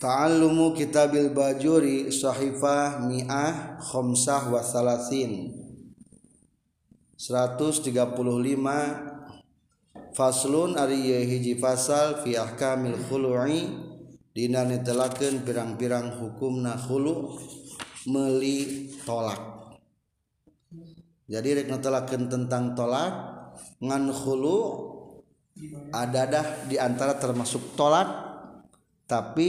Ta'allumu kitabil bajuri sahifah mi'ah khomsah wa salasin 135 Faslun ari hiji fasal fi ahkamil khulu'i dina netelakeun pirang-pirang hukumna khulu meli tolak jadi rek telakin tentang tolak ngan khulu adadah diantara termasuk tolak tapi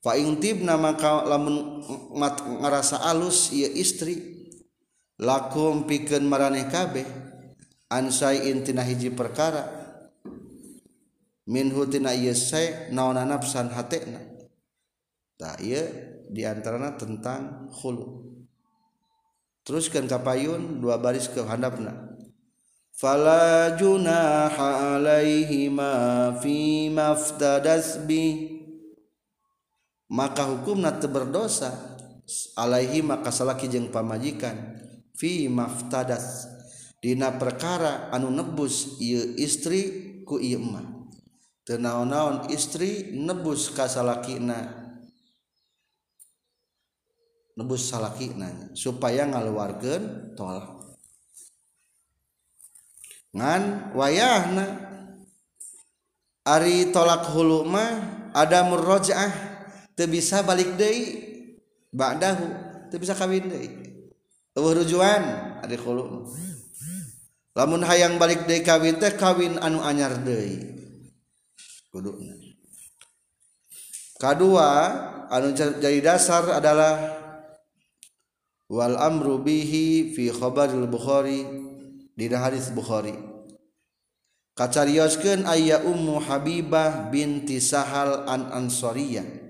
fa ing nama kau lamun mat, ngerasa alus Ia istri lakum pikeun marane kabeh ansai intina hiji perkara minhu tina ieu sae naona nafsan hatena tah ieu diantarana tentang hulu teruskan kapayun dua baris ke handapna falajuna junaha ma fi maftadasbi hukum na berdosa Alaihiima salalakije pamajikan Vimaft Di perkara anu nebus istri ku tena-naon istri nebus kasna nebus salah supaya ngawarga tolak wayah ari tolak huah ada murrojjahir bisa balikbak bisa kawin lamun hayang balik KW kawin anu anyar2 an dasar adalah waam rubbihhi fikhobar Bukhari di hadits Bukhari ka aya Habibah binti sahhal anangsorian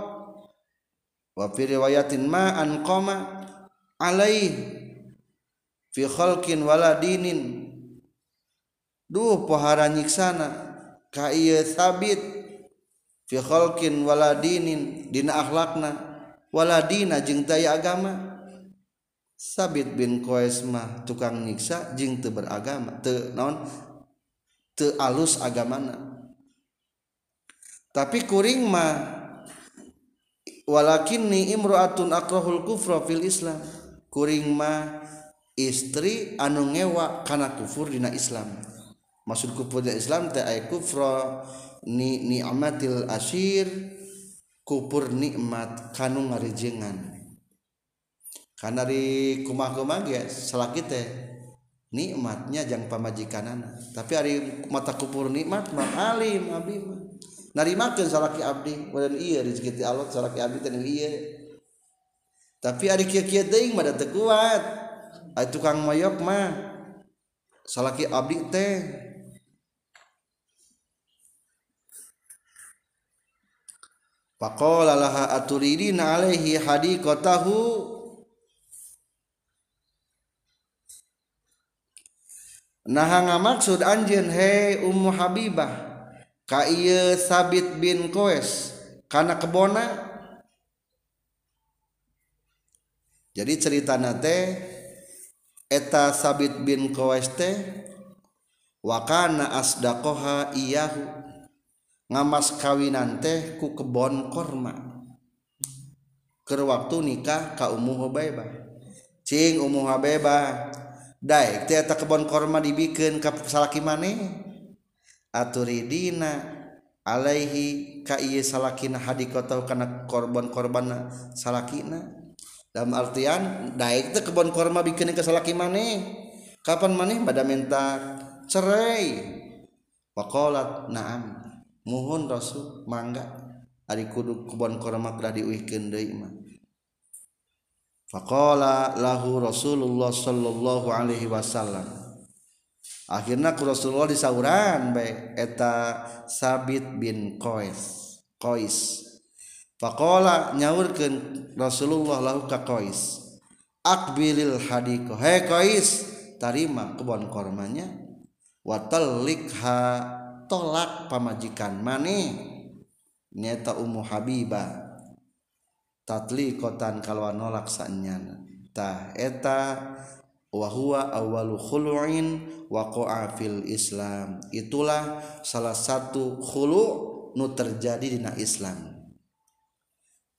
kalauwayat maan komaai fi Du pohara ksanawala akhlakna wadina jenta agama sabit bin koesma tukang nikssa jing beragama alus agamana tapi kuriingma walakinni imro'atun akrohul kufra fil islam kuring ma istri anu ngewa kana kufur dina islam maksud kufur dina islam teh ay kufra ni ni'matil asir kupur nikmat kanu ngarijengan karena di kumah-kumah ya salah kita nikmatnya jang pamajikanana tapi hari mata kupur nikmat mah alim abdi narimakeun salaki abdi wadan ieu rezeki ti Allah salaki abdi teh iya tapi ada kia-kia deing teu kuat ada tukang mayok mah salaki abdi teh Pakola naalehi hadi alaihi tahu Nah maksud anjen he umu habibah sabit bin Ques karena kebona jadi ceritanate eta sabit bin ko wakana asdakoha iyahu ngamas kawinanku kebon korma kewak nikah kau umguba umbebaeta kebon korma dibiken kaplaki man aturidina alaihi ka iya salakina hadikotau kana korban-korban salakina dalam artian daik teh kebon korma bikin ke salaki kapan maneh pada minta cerai Pakolat naam mohon rasul mangga ari kudu kebon korma kada diuihkeun deui mah Faqala lahu Rasulullah sallallahu alaihi wasallam akhirnya Rasulullah disuran baik eta sabit bin kois kois pak nyawur ke Rasulullah lauka kois akbilil hadikois tarima kebun kormanya watlikkha tolak pamajikan maningeta umu Haiba tatli kotan kalau nolaksannyataheta wa huwa awwalu khulu'in waqa'a fil Islam. Itulah salah satu khulu' nu terjadi dina Islam.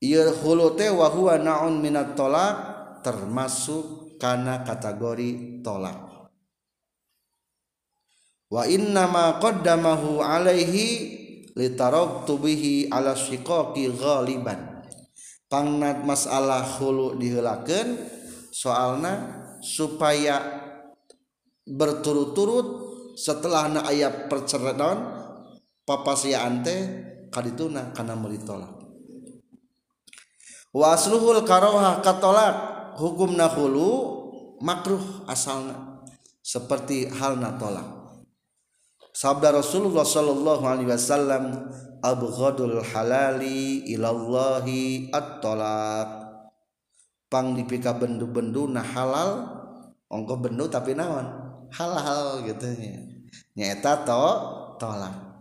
Ieu khulu teh wa huwa naun minat tolak termasuk kana kategori tolak. Wa inna ma qaddamahu alaihi bihi ala syiqaqi ghaliban. Pangnat masalah khulu diheulakeun soalna supaya berturut-turut setelah na ayat papa si ante kadituna na karena tolak wa asluhul karoha katolak hukum hulu makruh asalna seperti halna tolak sabda Rasulullah sallallahu alaihi wasallam abghadul halali ilallahi at-talaq pang dipika bendu-bendu nah halal ongko bendu tapi naon halal gitu nyeta to tolak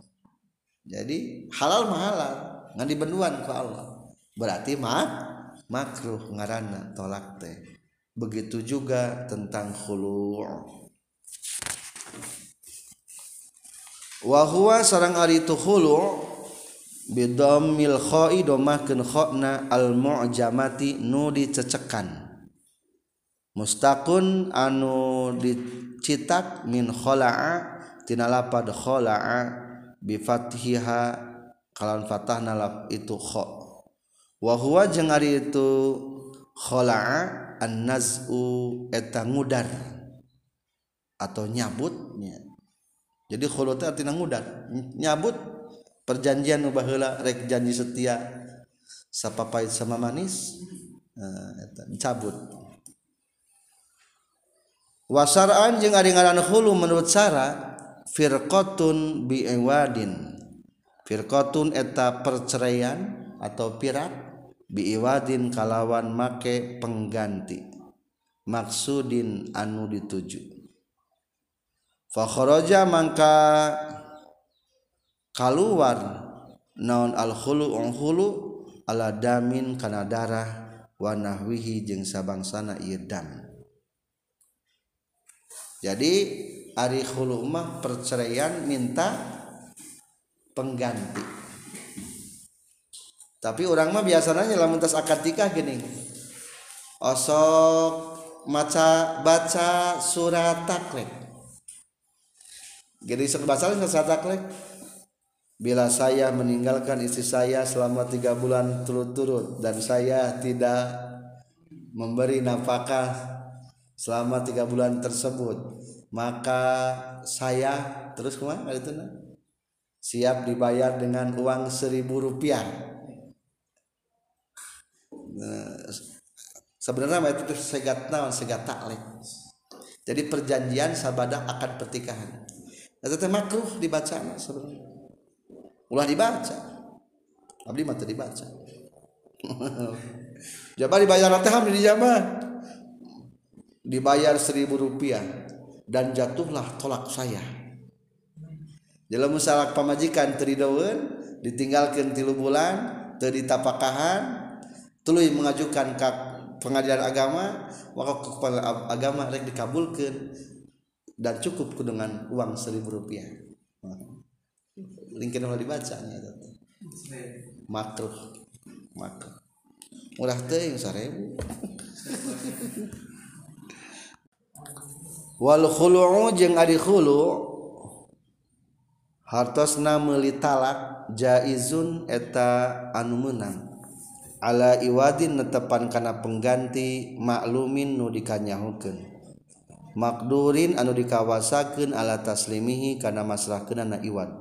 jadi halal mahalal nggak dibenduan ke Allah berarti mah makruh ngarana tolak teh begitu juga tentang khulu wa huwa sareng ari khulu bidammil kha'i domahkeun khokna al mu'jamati nu dicecekan Mustakun anu dicitak min khola'a tina lapad khala'a bi kalan fatah fathna itu khok wahuwa jengari itu khola'a an naz'u etangudar atau nyabutnya jadi khulutnya artinya ngudar nyabut Perjanjian balah rek janji Setia sap pahit sama manis eh, cabut wasara anjing aran hulu menurut Sarahfirkotun bi wadinfirkotun eta perceaian atau pirat biwadin kalawan make pengganti maksuddin anu dituju fakhoroja Ma kaluar naon al-khulu unghulu ala damin kana darah wa nahwihi jeung sabangsana ieu jadi ari khulu mah perceraian minta pengganti tapi orang mah biasanya lamun tas akad nikah gini osok maca baca surat taklek jadi sok baca surat taklek bila saya meninggalkan istri saya selama tiga bulan turut-turut dan saya tidak memberi nafkah selama tiga bulan tersebut maka saya terus kemana itu siap dibayar dengan uang seribu rupiah nah, sebenarnya itu segat naon segat taklek jadi perjanjian sabada akan pertikahan itu nah, makruh dibaca sebenarnya ulah dibaca abdi mah dibaca Jabar dibayar teh abdi di dibayar seribu rupiah dan jatuhlah tolak saya dalam musalak pamajikan teridaun ditinggalkan tilu bulan teri tapakahan tuluy mengajukan ke pengadilan agama maka kepala agama rek dikabulkan dan cukup dengan uang seribu rupiah dibacanyaruh mu walau hartos naitalak jaizun eta anu menang ala iwadin netepan karena pengganti maklumin nu dihuken makdurin anu dikawasaakan ala taslimihi karena masalah kena anak Iwa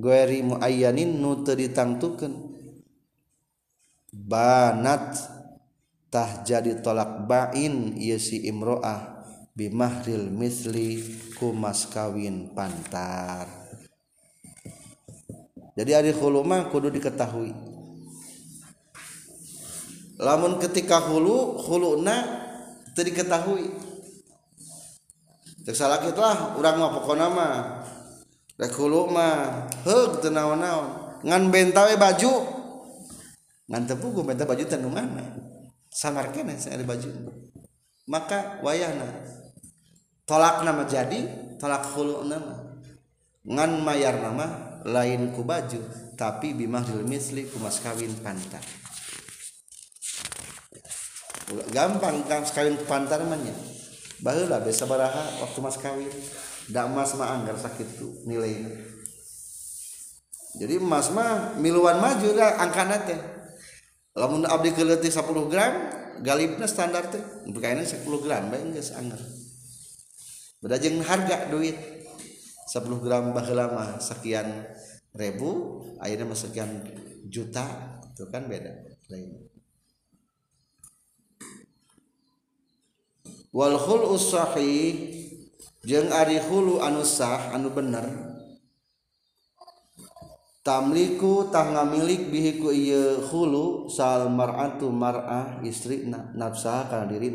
gueri muayyanin nu teu ditangtukeun banat tah jadi tolak bain ieu si imroah bimahril misli kumas kawin pantar jadi ari hulu mah kudu diketahui lamun ketika hulu na teu diketahui Tersalakitlah orang mah pokok mah mah heug teu naon-naon. Ngan bentawe baju. Ngan teu puguh benta baju teh nu mana. Samar keneh ada baju. Maka wayahna tolak nama jadi, tolak hulu nama. Ngan mayar nama lain ku baju tapi bimah misli ku mas kawin pantar. Gampang kan kawin pantar mah nya. Baheula besa waktu mas kawin da emas mah anggar sakit tuh nilai jadi emas mah miluan maju lah angka nate lamun abdi keliti 10 gram galibnya standar teh berkainan 10 gram baik enggak seanggar. beda jeng harga duit 10 gram bahagia mah sekian ribu akhirnya mah sekian juta itu kan beda lain wal khul sahih jeung ari hulu anus sah anu bener tamlikikutanga milik biku hulu ma isrik nafsa diri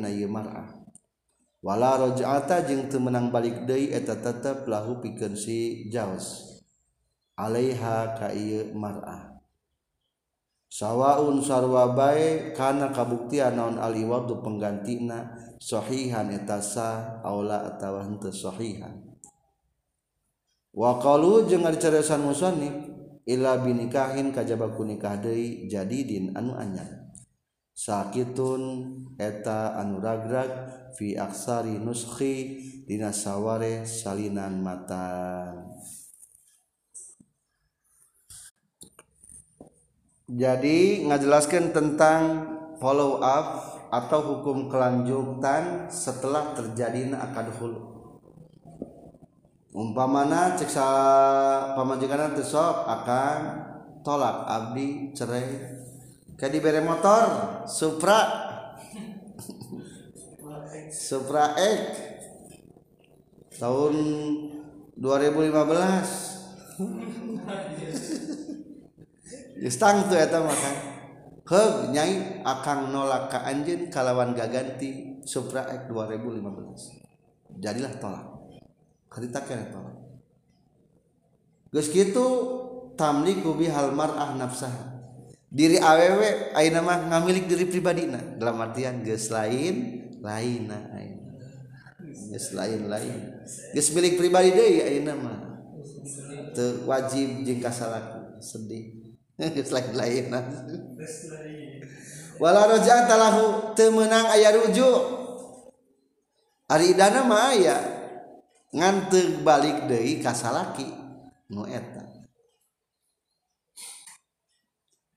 walarajata temmenang balik eta tetap lahu pi si jaaiha kay Mar'rah Kh sawwaun sarwabe kana kabuktian naon Ali wadhu penggantinana sohihan etasa Aulaatawan sohihan Wakalu jenger ceresan musoni la binnikahin kajaba kuni kah dari jadi dinn anuanya Sakiun eta anuragrag fiaksari nushidina sawaware salinan mata. jadi ngajelaskan tentang follow up atau hukum kelanjutan setelah terjadi akad hulu umpamana ceksa pamajikan sok akan tolak abdi cerai kadi bere motor supra supra X tahun 2015 angnya akan nolak ke Anj kalawan gaganti supraek 2015 jadilah tolak kerita gitu tamkubi halmar ahnafsah diri awewe A namamah ngamilik diri pribadi nahmatian ges lain lain lain-lain milik pribadi ter wajib jengka salaki sedihlainlau menang aya rujuk hari dana ngante balik De kassalaki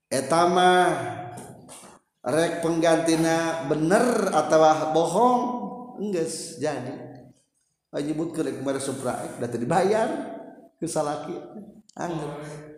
etama rek penggantina bener atau bohong jadi menyebut ke kepada supra datang dibayar kesa Angp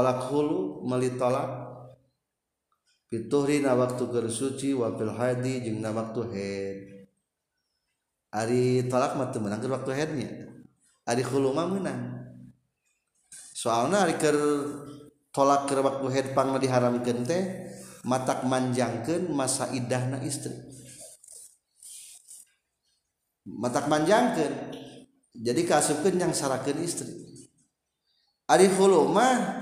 lak hulu meli tolak waktu suci wakil had jemnah waktu tolakang waktunya soal tolak ke waktupang diharamkan teh mata manjangken masa Idahna istri mata manjang jadi kasukan yang sararakahkan istririfmah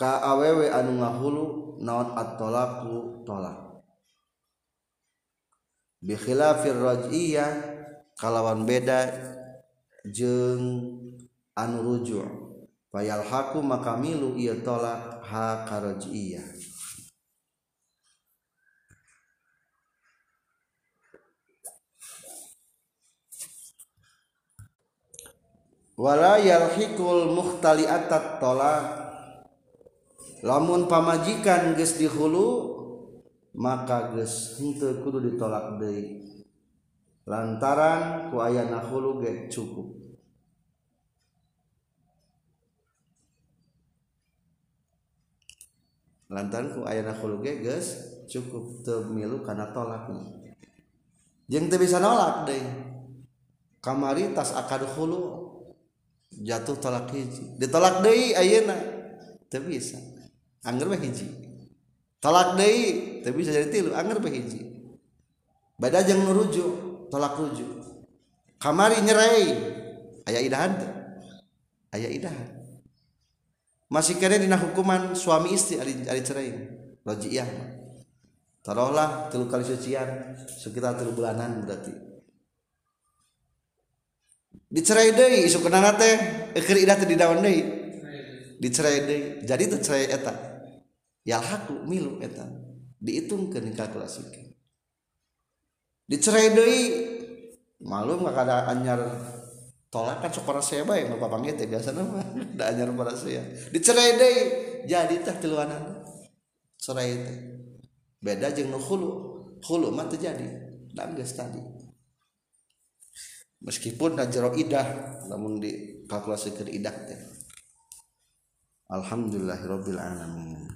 ka awewe anu ngahulu naon at-talaku tolak bi khilafir raj'iyah kalawan beda jeung anu rujuk fayal haku maka milu ieu tolak ha karaj'iyah wala yalhiqul muhtali'atat tolak lamun pamajikan gesti hulu maka ditolak lantaran kulu cukup lantku cukup termilu karena tolak bisalak kamaritaslu jatuh tolak ditolak Deiyeak terpisaan lak bisa jadi be yangrujuk tolak rujuk kamari nyerai aya masih ke hukuman suami istri diceailah kalician sekitartel bulanan berarti diceai dice jadiai etak yalhaku milu eta ke klasik dicerai doi malu nggak ada anyar tolakan sok para saya baik bapak panggil teh biasa nama ada anyar para saya dicerai doi jadi tak tiluanan cerai itu beda jeng nu hulu hulu mah terjadi nangis tadi meskipun najero jero idah namun di kalkulasi ke idah teh alhamdulillahirobbilalamin alamin